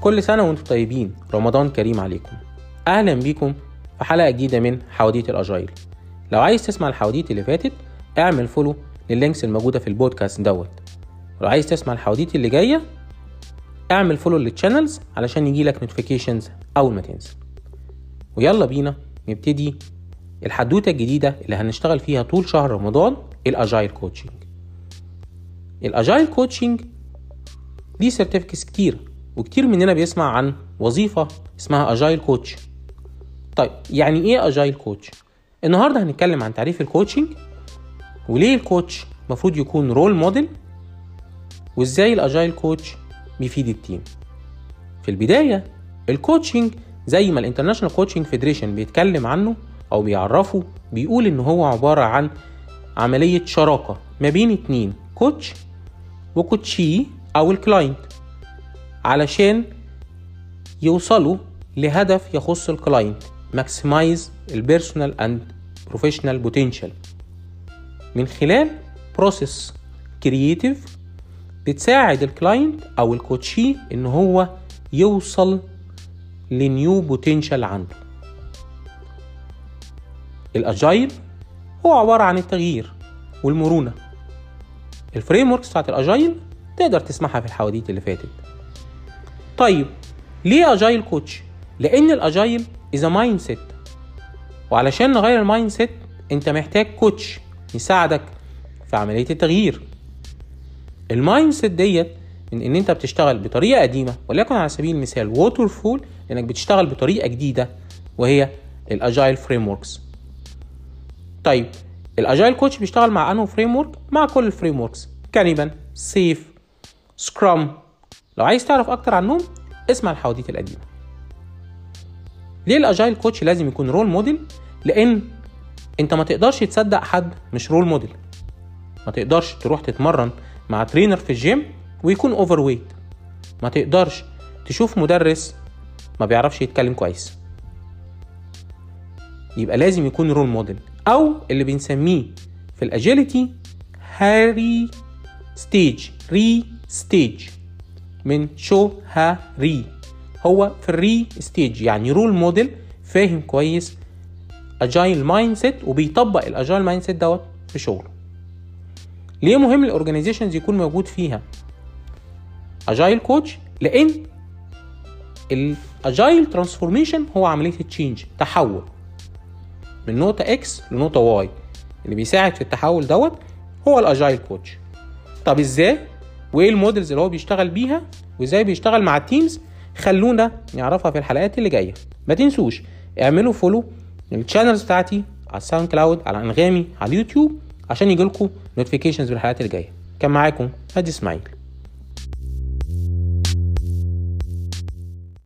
كل سنة وأنتم طيبين. رمضان كريم عليكم. أهلا بيكم في حلقة جديدة من حواديت ال agile لو عايز تسمع الحواديت اللي فاتت اعمل follow لل links الموجودة في البودكاست دوت. ولو عايز تسمع الحواديت اللي جاية اعمل follow لل channels علشان يجيلك notifications أول ما تنزل. ويلا بينا نبتدي الحدوتة الجديدة اللي هنشتغل فيها طول شهر رمضان ال agile coaching ال agile coaching دي certificates كتير. وكتير مننا بيسمع عن وظيفة اسمها agile coach طيب يعني إيه agile coach النهاردة هنتكلم عن تعريف ال coaching وليه ال coach المفروض يكون role model وإزاي ال agile coach بيفيد ال team في البداية ال coaching زي ما ال International Coaching Federation بيتكلم عنه أو بيعرفه بيقول إن هو عبارة عن عملية شراكة ما بين اتنين coach و coachee أو ال client علشان يوصلوا لهدف يخص ال client maximize ال personal and professional potential من خلال process creative بتساعد ال client أو ال coachee إن هو يوصل ل new potential عنده. ال agile هو عبارة عن التغيير والمرونة. ال frameworks بتاعت ال agile تقدر تسمعها في الحواديت اللي فاتت. طيب ليه agile coach؟ لأن ال agile is mindset وعلشان نغير ال mindset أنت محتاج coach يساعدك في عملية التغيير. ال mindset ديت من إن أنت بتشتغل بطريقة قديمة وليكن على سبيل المثال waterfall إنك بتشتغل بطريقة جديدة وهي ال agile frameworks طيب ال agile coach بيشتغل مع أنه frame مع كل ال frameworks Kanban SAFe Scrum لو عايز تعرف أكتر عنهم اسمع الحواديت القديمة. ليه ال agile coach لازم يكون role model لأن أنت ما تقدرش تصدق حد مش role model ما تقدرش تروح تتمرن مع trainer في الجيم ويكون overweight ما تقدرش تشوف مدرس ما بيعرفش يتكلم كويس. يبقى لازم يكون role model أو اللي بنسميه في ال agility ها ri stage ri stage من shu ha ri هو في ال ri stage يعني role model فاهم كويس agile mindset وبيطبق ال agile mindset دوت في شغله. ليه مهم ال organizations يكون موجود فيها؟ agile coach لأن ال agile transformation هو عملية ال change تحول. من نقطة X لنقطة Y اللي بيساعد في التحول دوت هو ال agile coach طب إزاي؟ وايه ال models اللي هو بيشتغل بيها وازاي بيشتغل مع ال teams خلونا نعرفها في الحلقات اللي جاية. ما تنسوش اعملوا follow لل channels بتاعتي على ال SoundCloud على أنغامي على اليوتيوب عشان يجيلكم notifications بالحلقات اللي جاية. كان معاكم هادي إسماعيل.